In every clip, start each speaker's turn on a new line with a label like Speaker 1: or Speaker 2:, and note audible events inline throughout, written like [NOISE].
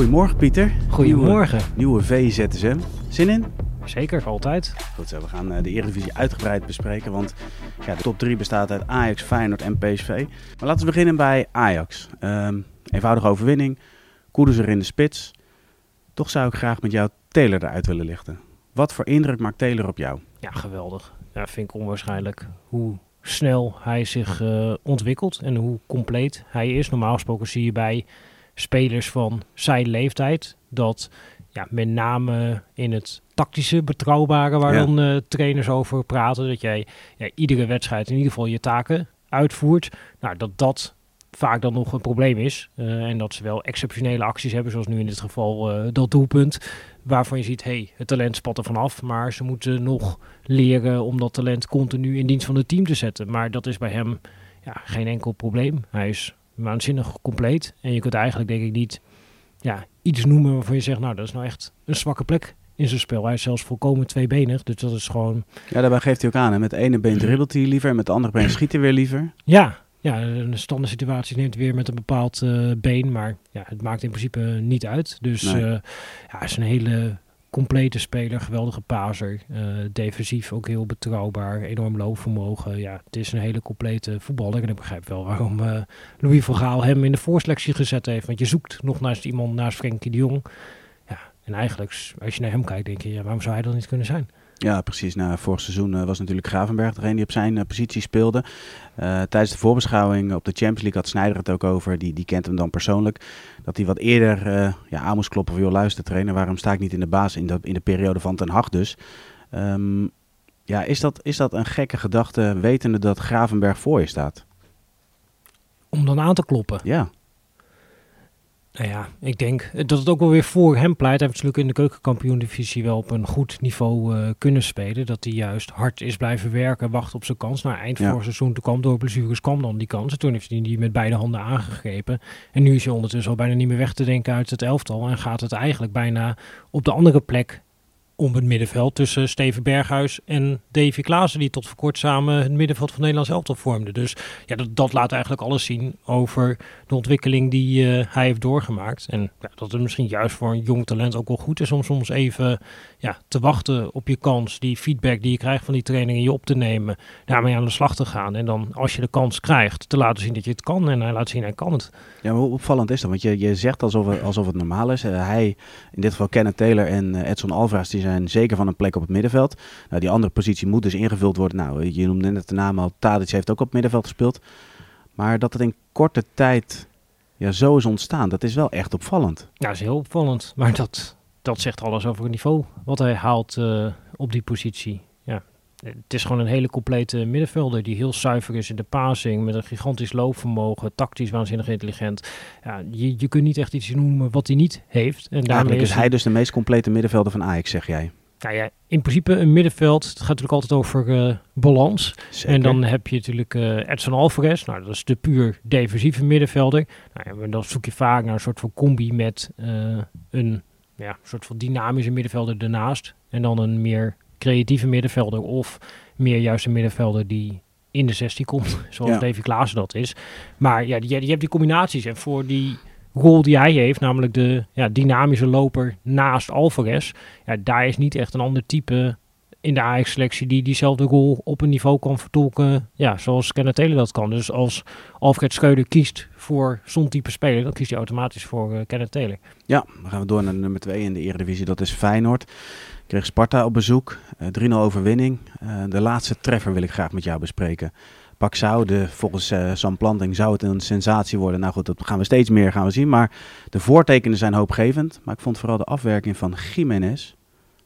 Speaker 1: Goedemorgen Pieter.
Speaker 2: Goedemorgen.
Speaker 1: Nieuwe, nieuwe VZSM. Zin in?
Speaker 2: Zeker, altijd.
Speaker 1: Goed zo, we gaan uh, de Eredivisie uitgebreid bespreken, want ja, de top 3 bestaat uit Ajax, Feyenoord en PSV. Maar laten we beginnen bij Ajax. Um, eenvoudige overwinning, Koeders er in de spits. Toch zou ik graag met jou Taylor eruit willen lichten. Wat voor indruk maakt Taylor op jou?
Speaker 2: Ja, geweldig. Ja, vind ik onwaarschijnlijk hoe snel hij zich uh, ontwikkelt en hoe compleet hij is. Normaal gesproken zie je bij spelers van zijn leeftijd dat ja, met name in het tactische, betrouwbare, waar ja. dan uh, trainers over praten, dat jij ja, iedere wedstrijd in ieder geval je taken uitvoert. Nou, dat dat vaak dan nog een probleem is. Uh, en dat ze wel exceptionele acties hebben, zoals nu in dit geval uh, dat doelpunt. Waarvan je ziet, hey, het talent spat er vanaf. Maar ze moeten nog leren om dat talent continu in dienst van het team te zetten. Maar dat is bij hem ja, geen enkel probleem. Hij is waanzinnig compleet. En je kunt eigenlijk denk ik niet ja, iets noemen waarvan je zegt, nou dat is nou echt een zwakke plek in zijn spel. Hij is zelfs volkomen tweebenig, dus dat is gewoon...
Speaker 1: Ja, daarbij geeft hij ook aan, hè? met het ene been dribbelt hij liever en met het andere been schiet hij weer liever.
Speaker 2: Ja, ja, een standaard situatie neemt weer met een bepaald uh, been, maar ja, het maakt in principe niet uit. Dus nee. uh, ja, het is een hele complete speler, geweldige paser, uh, defensief ook heel betrouwbaar, enorm loopvermogen. Ja, het is een hele complete voetballer en ik begrijp wel waarom uh, Louis van Gaal hem in de voorselectie gezet heeft. Want je zoekt nog naast iemand, naast Frenkie de Jong. Ja, en eigenlijk, als je naar hem kijkt, denk je, ja, waarom zou hij dan niet kunnen zijn?
Speaker 1: Ja, precies. Nou, vorig seizoen uh, was natuurlijk Gravenberg degene die op zijn uh, positie speelde. Uh, tijdens de voorbeschouwing op de Champions League had Snijder het ook over. Die, die kent hem dan persoonlijk. Dat hij wat eerder ja, aan moest kloppen voor joh, luister trainer. Waarom sta ik niet in de baas in de, in de periode van Ten Hag dus? Um, ja, is dat, is dat een gekke gedachte wetende dat Gravenberg voor je staat?
Speaker 2: Om dan aan te kloppen?
Speaker 1: Ja.
Speaker 2: Nou ja, ik denk dat het ook wel weer voor hem pleit. Hij heeft natuurlijk in de keukenkampioen-divisie wel op een goed niveau uh, kunnen spelen. Dat hij juist hard is blijven werken, wacht op zijn kans. Nou, eind ja. vorig seizoen, toen kwam door blessures, kwam dan die kans. En toen heeft hij die met beide handen aangegrepen. En nu is hij ondertussen al bijna niet meer weg te denken uit het elftal. En gaat het eigenlijk bijna op de andere plek om het middenveld tussen Steven Berghuis en Davy Klaassen, die tot voor kort samen het middenveld van Nederlands elftal vormden. Dus ja, dat, dat laat eigenlijk alles zien over de ontwikkeling die uh, hij heeft doorgemaakt. En ja, dat het misschien juist voor een jong talent ook wel goed is om soms even ja, te wachten op je kans, die feedback die je krijgt van die trainingen, je op te nemen, daarmee aan de slag te gaan. En dan als je de kans krijgt, te laten zien dat je het kan. En hij laat zien, hij kan het.
Speaker 1: Ja, maar hoe opvallend is dat? Want je, je zegt alsof het, alsof het normaal is. Uh, hij, in dit geval Kenneth Taylor en uh, Edson Alvarez, die zijn zeker van een plek op het middenveld. Nou, die andere positie moet dus ingevuld worden. Nou, je noemde net de naam al, Tadic heeft ook op het middenveld gespeeld. Maar dat het in korte tijd ja, zo is ontstaan, dat is wel echt opvallend.
Speaker 2: Ja, dat is heel opvallend. Maar dat, dat zegt alles over het niveau wat hij haalt uh, op die positie. Het is gewoon een hele complete middenvelder die heel zuiver is in de passing, met een gigantisch loopvermogen, tactisch waanzinnig intelligent. Ja, je, je kunt niet echt iets noemen wat hij niet heeft. En
Speaker 1: daarmee is hij dus de meest complete middenvelder van Ajax, zeg jij?
Speaker 2: Nou ja, in principe een middenveld, het gaat natuurlijk altijd over uh, balans. Zeker. En dan heb je natuurlijk uh, Edson Alvarez, nou dat is de puur defensieve middenvelder. Nou, dan zoek je vaak naar een soort van combi met uh, een ja, soort van dynamische middenvelder ernaast. En dan een meer creatieve middenvelder of meer juist een middenvelder die in de 16 komt, [LAUGHS] zoals ja. Davy Klaassen dat is. Maar ja, je, je hebt die combinaties en voor die rol die hij heeft, namelijk de ja, dynamische loper naast Alvarez, ja, daar is niet echt een ander type in de Ajax-selectie die diezelfde rol op een niveau kan vertolken, ja, zoals Kenneth Taylor dat kan. Dus als Alfred Schreuder kiest voor zo'n type speler, dan kiest hij automatisch voor uh, Kenneth Taylor.
Speaker 1: Ja, dan gaan we door naar nummer 2 in de Eredivisie, dat is Feyenoord. Kreeg Sparta op bezoek, uh, 3-0 overwinning. Uh, de laatste treffer wil ik graag met jou bespreken. Paxau, de, volgens uh, Sam Planting zou het een sensatie worden. Nou goed, dat gaan we steeds meer gaan we zien. Maar de voortekenen zijn hoopgevend. Maar ik vond vooral de afwerking van Jiménez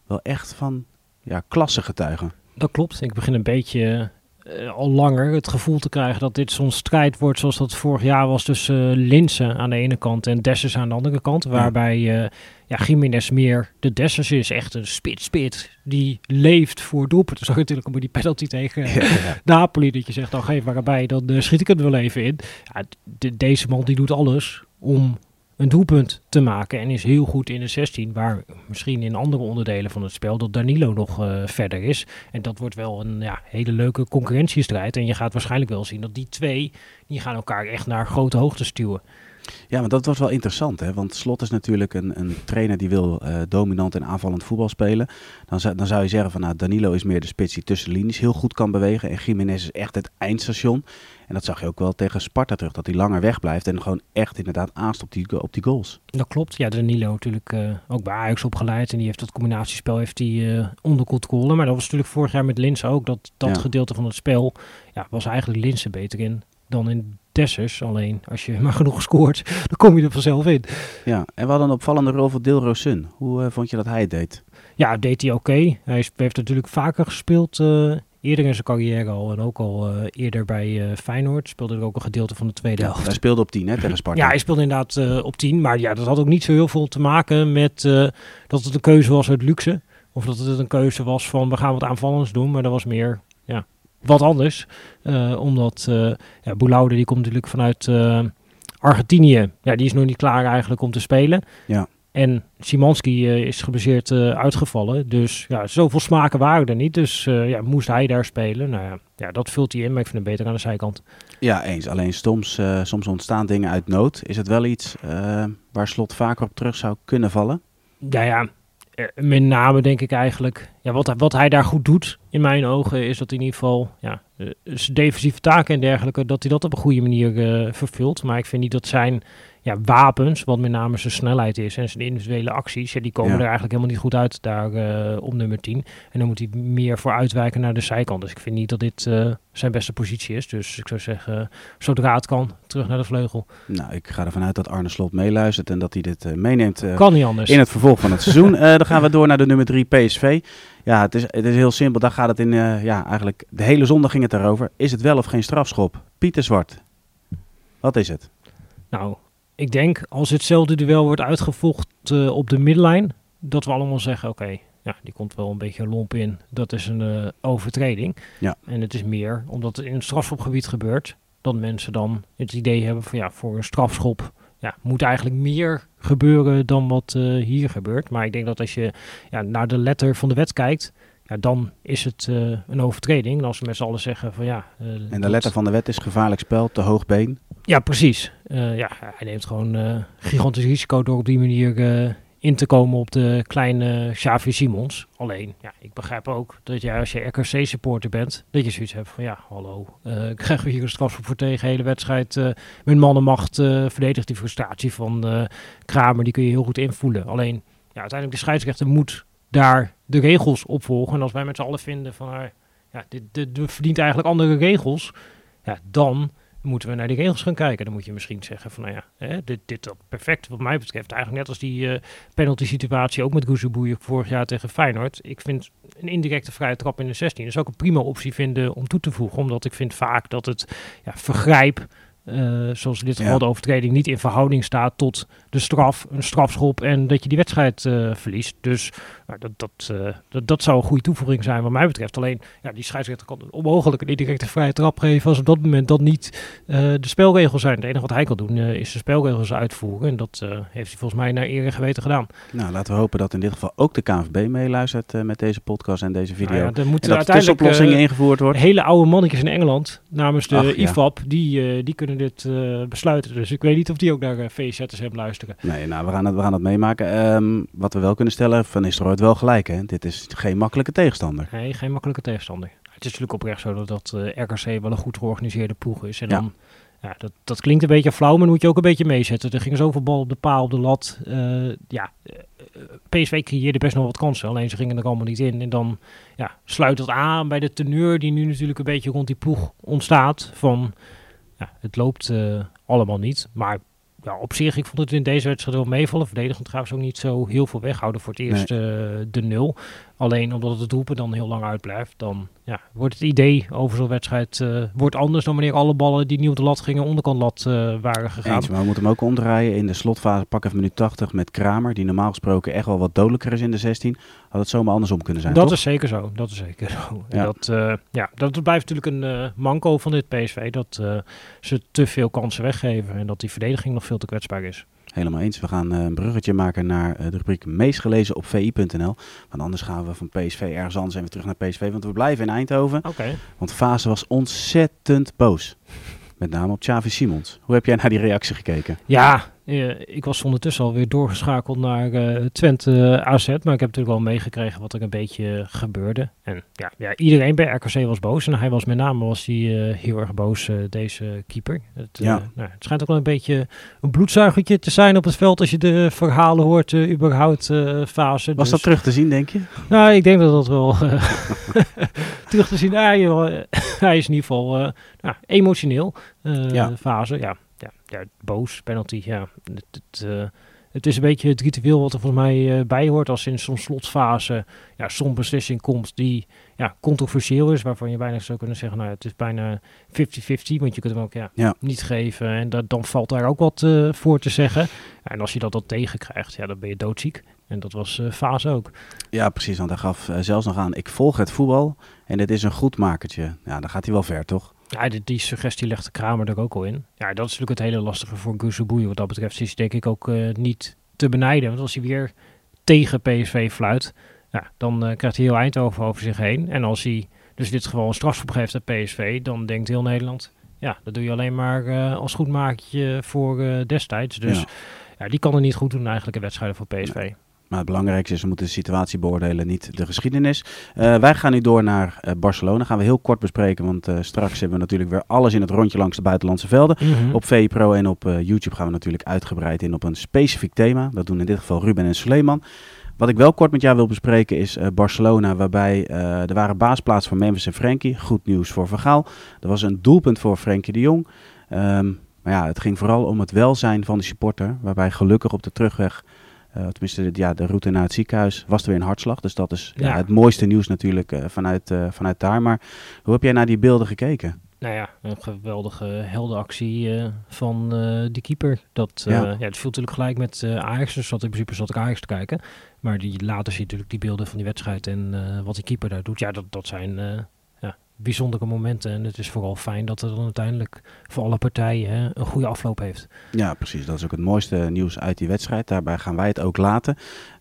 Speaker 1: wel echt van ja, klasse getuigen.
Speaker 2: Dat klopt. Ik begin een beetje uh, al langer het gevoel te krijgen dat dit zo'n strijd wordt zoals dat vorig jaar was tussen uh, Linsen aan de ene kant en Dessers aan de andere kant. Waarbij uh, ja, Jiménez meer de Dessers is. Echt een spit-spit die leeft voor doelpunten. Zag natuurlijk ook die penalty tegen ja, ja. Napoli. Dat je zegt, dan geef maar erbij, dan schiet ik het wel even in. Ja, de, deze man die doet alles om een doelpunt te maken en is heel goed in de 16, waar misschien in andere onderdelen van het spel dat Danilo nog uh, verder is. En dat wordt wel een ja, hele leuke concurrentiestrijd. En je gaat waarschijnlijk wel zien dat die twee, die gaan elkaar echt naar grote hoogte stuwen.
Speaker 1: Ja, maar dat was wel interessant, hè? want Slot is natuurlijk een, een trainer die wil uh, dominant en aanvallend voetbal spelen. Dan, zou, dan zou je zeggen van nou, Danilo is meer de spits die tussen linies heel goed kan bewegen en Jiménez is echt het eindstation. En dat zag je ook wel tegen Sparta terug, dat hij langer weg blijft en gewoon echt inderdaad aanst op die, op die goals.
Speaker 2: Dat klopt. Ja, Danilo natuurlijk uh, ook bij Ajax opgeleid en die heeft dat combinatiespel heeft die, uh, onder controle. Maar dat was natuurlijk vorig jaar met Linse ook, dat, dat ja. gedeelte van het spel ja, was eigenlijk Linse beter in dan in Dessers. Alleen als je maar genoeg scoort, [LAUGHS] dan kom je er vanzelf in.
Speaker 1: Ja, en we hadden een opvallende rol voor Dilro Sun. Hoe uh, vond je dat hij het deed?
Speaker 2: Ja, deed hij oké. Okay. Hij heeft natuurlijk vaker gespeeld uh, eerder in zijn carrière al. En ook al uh, eerder bij Feyenoord. Speelde er ook een gedeelte van de tweede
Speaker 1: ja,
Speaker 2: helft.
Speaker 1: Hij speelde op 10 hè, tegen Sparta.
Speaker 2: Ja, hij speelde inderdaad op 10. Maar ja, dat had ook niet zo heel veel te maken met dat het een keuze was uit luxe. Of dat het een keuze was van we gaan wat aanvallends doen. Maar dat was meer ja, wat anders. Uh, omdat uh, ja, die komt natuurlijk vanuit uh, Argentinië. Ja, die is nog niet klaar eigenlijk om te spelen.
Speaker 1: Ja.
Speaker 2: En Simanski is geblesseerd uitgevallen. Dus ja, zoveel smaken waren er niet. Dus ja, moest hij daar spelen. Nou ja, ja, dat vult hij in. Maar ik vind hem beter aan de zijkant.
Speaker 1: Ja, eens. Alleen soms, soms ontstaan dingen uit nood. Is het wel iets waar Slot vaker op terug zou kunnen vallen?
Speaker 2: Ja, ja. Met name denk ik eigenlijk, ja, wat, wat hij daar goed doet in mijn ogen, is dat in ieder geval ja, zijn defensieve taken en dergelijke, dat hij dat op een goede manier uh, vervult. Maar ik vind niet dat zijn ja, wapens, wat met name zijn snelheid is en zijn individuele acties, ja, die komen ja. er eigenlijk helemaal niet goed uit daar uh, op nummer 10. En dan moet hij meer voor uitwijken naar de zijkant. Dus ik vind niet dat dit uh, zijn beste positie is. Dus ik zou zeggen, zodra het kan, terug naar de vleugel.
Speaker 1: Nou, ik ga ervan uit dat Arne Slot meeluistert en dat hij dit uh, meeneemt
Speaker 2: kan niet anders.
Speaker 1: in het vervolg van het seizoen. dan gaan we door naar de nummer 3 PSV. Ja, het is, het is heel simpel. Daar gaat het in, ja, eigenlijk de hele zondag ging het daarover. Is het wel of geen strafschop? Pieter Zwart, wat is het?
Speaker 2: Nou, ik denk als hetzelfde duel wordt uitgevochten uh, op de middenlijn, dat we allemaal zeggen: oké, okay, ja, die komt wel een beetje lomp in. Dat is een uh, overtreding.
Speaker 1: Ja.
Speaker 2: En het is meer omdat het in het strafschopgebied gebeurt, dat mensen dan het idee hebben van ja, voor een strafschop ja, moet eigenlijk meer gebeuren dan wat uh, hier gebeurt. Maar ik denk dat als je ja, naar de letter van de wet kijkt, ja, dan is het uh, een overtreding. En als we met z'n allen zeggen van ja...
Speaker 1: Uh, en de letter van de wet is gevaarlijk spel, te hoog been.
Speaker 2: Ja, precies. Uh, ja, hij neemt gewoon gigantisch risico door op die manier in te komen op de kleine Xavi Simons. Alleen, ja, ik begrijp ook dat jij als je RKC-supporter bent, dat je zoiets hebt van ja, hallo, krijgen we hier een strafschop voor tegen, hele wedstrijd met mannenmacht verdedigt die frustratie van Kramer, die kun je heel goed invoelen. Alleen, ja, uiteindelijk de scheidsrechter moet daar de regels opvolgen. En als wij met z'n allen vinden van, ja, dit, dit, dit, verdient eigenlijk andere regels, ja, dan moeten we naar die regels gaan kijken. Dan moet je misschien zeggen van, nou ja, hè, dit, dit dat perfect wat mij betreft. Eigenlijk net als die uh, penalty situatie ook met Goezeboeien vorig jaar tegen Feyenoord. Ik vind een indirecte vrije trap in de 16 is ook een prima optie vinden om toe te voegen. Omdat ik vind vaak dat het ja, vergrijp uh, zoals in dit geval ja. de overtreding niet in verhouding staat tot de straf, een strafschop en dat je die wedstrijd uh, verliest. Dus nou, dat, dat, uh, dat, dat zou een goede toevoeging zijn wat mij betreft. Alleen ja, die scheidsrechter kan onmogelijk een indirecte vrije trap geven als op dat moment dat niet de spelregels zijn. Het enige wat hij kan doen is de spelregels uitvoeren en dat heeft hij volgens mij naar eer en geweten gedaan.
Speaker 1: Nou, laten we hopen dat in dit geval ook de KNVB meeluistert met deze podcast en deze video.
Speaker 2: Nou ja, er moeten
Speaker 1: en dat tussenoplossingen ingevoerd worden.
Speaker 2: Hele oude mannetjes in Engeland namens de Ach, IFAB, ja. die, die kunnen dit uh, besluiten. Dus ik weet niet of die ook naar uh, VZ's hebben luisteren.
Speaker 1: Nee, nou, we gaan het, we gaan het meemaken. Um, wat we wel kunnen stellen, Van Nistelrooy het wel gelijk. Hè? Dit is geen makkelijke tegenstander.
Speaker 2: Nee, geen makkelijke tegenstander. Het is natuurlijk oprecht zo dat, dat uh, RKC wel een goed georganiseerde ploeg is. En ja. dan, ja, dat, dat klinkt een beetje flauw, maar moet je ook een beetje meezetten. Er ging zoveel bal op de paal, op de lat. ja, PSV creëerde best nog wat kansen, alleen ze gingen er allemaal niet in. En dan ja, sluit dat aan bij de teneur die nu natuurlijk een beetje rond die ploeg ontstaat. Van ja, het loopt uh, allemaal niet. Maar ja, op zich, ik vond het in deze wedstrijd wel meevallen. Verdedigend trouwens ook niet zo heel veel weghouden voor het eerst nee. uh, de nul. Alleen omdat het roepen dan heel lang uitblijft, dan ja, wordt het idee over zo'n wedstrijd uh, wordt anders dan wanneer alle ballen die nieuw op de lat gingen onderkant lat uh, waren gegaan.
Speaker 1: Eens, maar we moeten hem ook omdraaien. In de slotfase pak even minuut 80 met Kramer, die normaal gesproken echt wel wat dodelijker is in de 16. Had het zomaar andersom kunnen zijn,
Speaker 2: Dat
Speaker 1: toch?
Speaker 2: is zeker zo, dat is zeker zo. Ja. Dat, uh, ja, dat blijft natuurlijk een manco van dit PSV, dat ze te veel kansen weggeven en dat die verdediging nog veel te kwetsbaar is.
Speaker 1: Helemaal eens. We gaan uh, een bruggetje maken naar uh, de rubriek meest gelezen op vi.nl. Want anders gaan we van PSV ergens anders en weer terug naar PSV. Want we blijven in Eindhoven.
Speaker 2: Okay.
Speaker 1: Want Fase was ontzettend boos. Met name op Xavi Simons. Hoe heb jij naar die reactie gekeken?
Speaker 2: Ja, eh, ik was ondertussen alweer doorgeschakeld naar uh, Twente eh, AZ. Maar ik heb natuurlijk wel meegekregen wat er een beetje gebeurde. En ja, ja, iedereen bij RKC was boos. En hij was met name was hij, heel erg boos, deze keeper. Het, ja. nou, het schijnt ook wel een beetje een bloedzuigertje te zijn op het veld als je de verhalen hoort, uh, überhaupt fase.
Speaker 1: Was dus, dat terug te zien, denk je?
Speaker 2: Nou, ik denk dat dat wel [LAUGHS] terug te zien. [LAUGHS] hij is in ieder geval nou, emotioneel ja. fase. Ja, ja, boos, penalty, ja. Het, het, uh, het, is een beetje het ritueel wat er volgens mij uh, bij hoort als in zo'n slotfase ja, zo'n beslissing komt die ja, controversieel is, waarvan je bijna zou kunnen zeggen, nou het is bijna 50-50, want je kunt hem ook ja, ja. niet geven en dat, dan valt daar ook wat uh, voor te zeggen. En als je dat dan tegenkrijgt, ja, dan ben je doodziek. En dat was uh, Fase ook.
Speaker 1: Ja, precies, want hij gaf zelfs nog aan, ik volg het voetbal en dit is een goed makertje. Ja, dan gaat hij wel ver, toch?
Speaker 2: Ja, die, die, suggestie legt de Kramer er ook al in. Ja, dat is natuurlijk het hele lastige voor Boeien. Wat dat betreft is denk ik ook uh, niet te benijden. Want als hij weer tegen PSV fluit, ja, dan uh, krijgt hij heel Eindhoven over zich heen. En als hij dus dit geval een strafschop geeft aan PSV, dan denkt heel Nederland... Ja, dat doe je alleen maar uh, als goedmakertje voor destijds. Dus ja. ja. die kan er niet goed doen eigenlijk in wedstrijden voor PSV.
Speaker 1: Maar het belangrijkste is, we moeten de situatie beoordelen, niet de geschiedenis. Uh, wij gaan nu door naar uh, Barcelona. Gaan we heel kort bespreken, want uh, straks hebben we natuurlijk weer alles in het rondje langs de buitenlandse velden. Mm -hmm. Op VPRO en op YouTube gaan we natuurlijk uitgebreid in op een specifiek thema. Dat doen in dit geval Ruben en Suleiman. Wat ik wel kort met jou wil bespreken is Barcelona, waarbij er waren baasplaats voor Memphis en Frenkie. Goed nieuws voor Vergaal. Er was een doelpunt voor Frenkie de Jong. Um, maar ja, het ging vooral om het welzijn van de supporter, waarbij gelukkig op de terugweg uh, tenminste, ja, de route naar het ziekenhuis was er weer een hartslag. Dus dat is ja. het mooiste nieuws natuurlijk uh, vanuit, uh, vanuit daar. Maar hoe heb jij naar die beelden gekeken?
Speaker 2: Nou ja, een geweldige heldenactie van de keeper. Dat, ja. ja, het viel natuurlijk gelijk met Ajax. Dus zat in principe zat ik Ajax te kijken. Maar die later ziet natuurlijk die beelden van die wedstrijd en wat die keeper daar doet. Ja, dat, dat zijn bijzondere momenten. En het is vooral fijn dat het dan uiteindelijk voor alle partijen hè, een goede afloop heeft.
Speaker 1: Ja, precies. Dat is ook het mooiste nieuws uit die wedstrijd. Daarbij gaan wij het ook laten.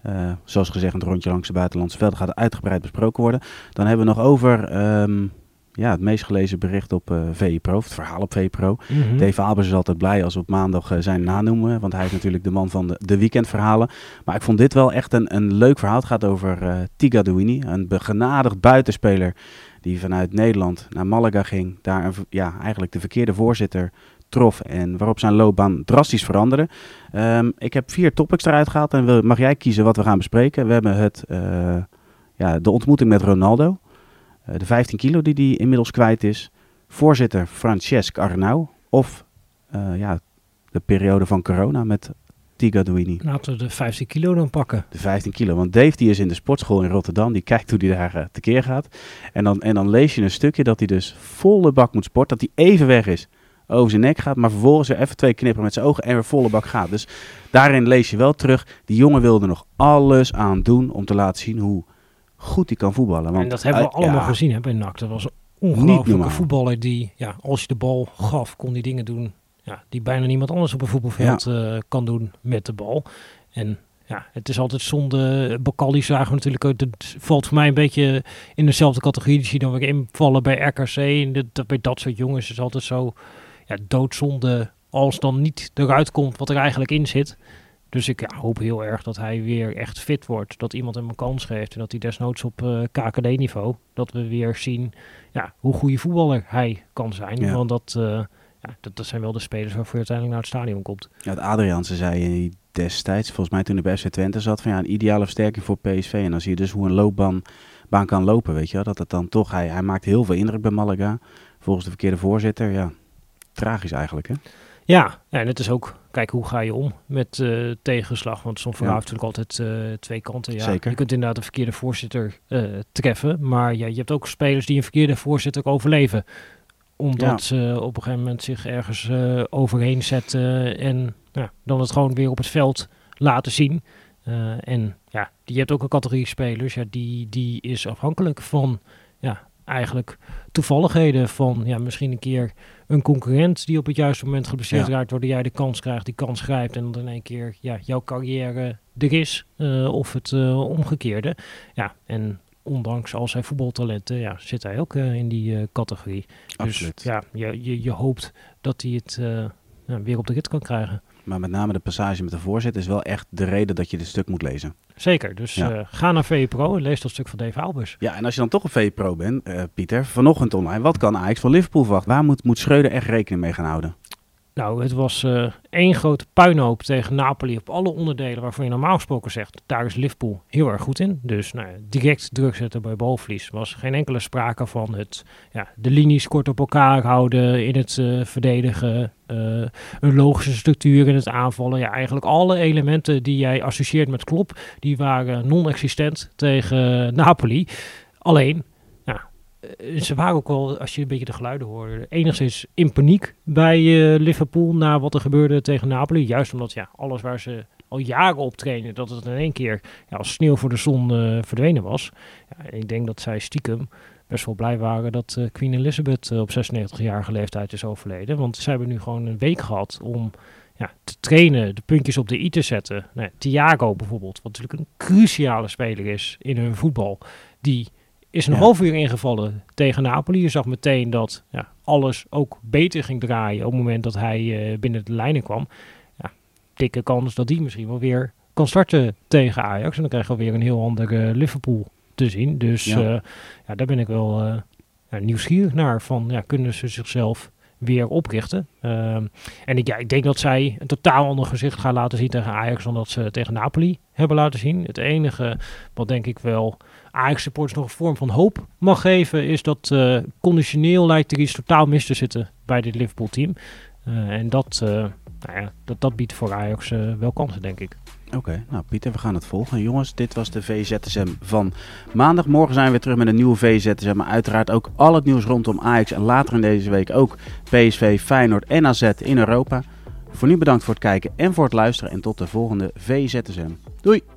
Speaker 1: Uh, zoals gezegd, het rondje langs de buitenlandse velden gaat uitgebreid besproken worden. Dan hebben we nog over... Um, ja, het meest gelezen bericht op uh, eh, VE-Pro, het verhaal op VE-Pro. Mm -hmm. Dave Albers is altijd blij als we op maandag uh, zijn nanoemen, want hij is natuurlijk de man van de, de weekendverhalen. Maar ik vond dit wel echt een, een leuk verhaal. Het gaat over uh, Tiga Douini, een begenadigd buitenspeler die vanuit Nederland naar Malaga ging. Daar ja, eigenlijk de verkeerde voorzitter trof en waarop zijn loopbaan drastisch veranderde. Um, ik heb vier topics eruit gehaald en wil, mag jij kiezen wat we gaan bespreken. We hebben het, uh, ja, de ontmoeting met Ronaldo, uh, de 15 kilo die hij inmiddels kwijt is, voorzitter Francesc Arnau of uh, ja, de periode van corona met Tigadouini.
Speaker 2: Laten we de 15 kilo dan pakken.
Speaker 1: De 15 kilo. Want Dave die is in de sportschool in Rotterdam. Die kijkt hoe hij daar uh, tekeer gaat. En dan, en dan lees je een stukje dat hij dus volle bak moet sporten. Dat hij even weg is. Over zijn nek gaat. Maar vervolgens weer even twee knipperen met zijn ogen. En weer volle bak gaat. Dus daarin lees je wel terug. Die jongen wilde nog alles aan doen. Om te laten zien hoe goed hij kan voetballen. Want,
Speaker 2: en dat hebben we uh, allemaal ja, gezien hè, bij NAC. Dat was een ongelooflijke voetballer die, ja, als je de bal gaf, kon die dingen doen ja, die bijna niemand anders op een voetbalveld ja. uh, kan doen met de bal. En ja, het is altijd zonde. Bakalli zagen we natuurlijk ook. Het valt voor mij een beetje in dezelfde categorie. Die zie dan weer invallen bij RKC. En dat, bij dat soort jongens is altijd zo ja, doodzonde als dan niet eruit komt wat er eigenlijk in zit. Dus ik ja, hoop heel erg dat hij weer echt fit wordt. Dat iemand hem een kans geeft. En dat hij desnoods op uh, KKD-niveau. Dat we weer zien ja, hoe goede voetballer hij kan zijn. Ja. Want dat, uh, ja, dat, dat, zijn wel de spelers waarvoor je uiteindelijk naar het stadion komt.
Speaker 1: Ja, het Adriaanse zei destijds, volgens mij toen de bij FC Twente zat, van ja, een ideale versterking voor PSV. En dan zie je dus hoe een loopbaan baan kan lopen, weet je wel. Dat het dan toch, hij, hij maakt heel veel indruk bij Malaga. Volgens de verkeerde voorzitter, ja, tragisch eigenlijk, hè?
Speaker 2: Ja, en het is ook, kijk, hoe ga je om met uh, tegenslag? Want zo'n verhaal ja. heeft natuurlijk altijd uh, twee kanten. Ja,
Speaker 1: Zeker.
Speaker 2: Je kunt inderdaad een verkeerde voorzitter uh, treffen, maar ja, je hebt ook spelers die een verkeerde voorzitter overleven omdat ja. ze op een gegeven moment zich ergens uh, overheen zetten en ja, dan het gewoon weer op het veld laten zien. Uh, en ja, je hebt ook een categorie spelers, ja, die, die is afhankelijk van ja, eigenlijk toevalligheden van ja, misschien een keer een concurrent die op het juiste moment geblesseerd ja. raakt, waardoor jij de kans krijgt, die kans grijpt en dan in één keer ja, jouw carrière er is, uh, of het omgekeerde. Ja, en ondanks al zijn voetbaltalenten, ja, zit hij ook in die categorie.
Speaker 1: Absoluut.
Speaker 2: Dus ja, je, je, je hoopt dat hij het weer op de rit kan krijgen.
Speaker 1: Maar met name de passage met de voorzet is wel echt de reden dat je dit stuk moet lezen.
Speaker 2: Zeker, dus ja. ga naar VE Pro en lees dat stuk van Dave Albers.
Speaker 1: Ja, en als je dan toch een VE Pro bent, Pieter, vanochtend online, wat kan Ajax van Liverpool verwachten? Waar moet, moet Schreuder echt rekening mee gaan houden?
Speaker 2: Nou, het was uh, één grote puinhoop tegen Napoli op alle onderdelen waarvan je normaal gesproken zegt, daar is Liverpool heel erg goed in. Dus nou, direct druk zetten bij balverlies. was geen enkele sprake van het, ja, de linies kort op elkaar houden, in het uh, verdedigen, uh, een logische structuur in het aanvallen. Ja, eigenlijk alle elementen die jij associeert met Klop, die waren non-existent tegen Napoli. Alleen, eh, ze waren ook wel, als je een beetje de geluiden hoorde, enigszins in paniek bij uh, Liverpool na wat er gebeurde tegen Napoli. Juist omdat ja, alles waar ze al jaren op trainen, dat het in één keer ja, als sneeuw voor de zon uh, verdwenen was. Ja, ik denk dat zij stiekem best wel blij waren dat Queen Elizabeth op 96-jarige leeftijd is overleden. Want ze hebben nu gewoon een week gehad om ja, te trainen, de puntjes op de i te zetten. Nou, Thiago bijvoorbeeld, wat natuurlijk een cruciale speler is in hun voetbal, die is een half uur ingevallen tegen Napoli. Je zag meteen dat ja, alles ook beter ging draaien op het moment dat hij uh, binnen de lijnen kwam. Ja, dikke kans dat hij misschien wel weer kan starten tegen Ajax. En dan krijgen we weer een heel ander uh, Liverpool te zien. Dus ja. Uh, ja daar ben ik wel ja, nieuwsgierig naar. Van, ja, kunnen ze zichzelf weer oprichten. Ehm, en ik, ja, ik denk dat zij een totaal ander gezicht gaan laten zien tegen Ajax dan dat ze tegen Napoli hebben laten zien. Het enige wat denk ik wel Ajax-supporters nog een vorm van hoop mag geven, is dat uh, conditioneel lijkt er iets totaal mis te zitten bij dit Liverpool-team. Uh, en dat, uh, nou ja, dat, dat biedt voor Ajax wel kansen, denk ik.
Speaker 1: Oké, nou Pieter, we gaan het volgen. Jongens, dit was de VZSM van maandag. Morgen zijn we weer terug met een nieuwe VZSM. Maar uiteraard ook al het nieuws rondom Ajax. En later in deze week ook PSV, Feyenoord en AZ in Europa. Voor nu bedankt voor het kijken en voor het luisteren. En tot de volgende VZSM. Doei!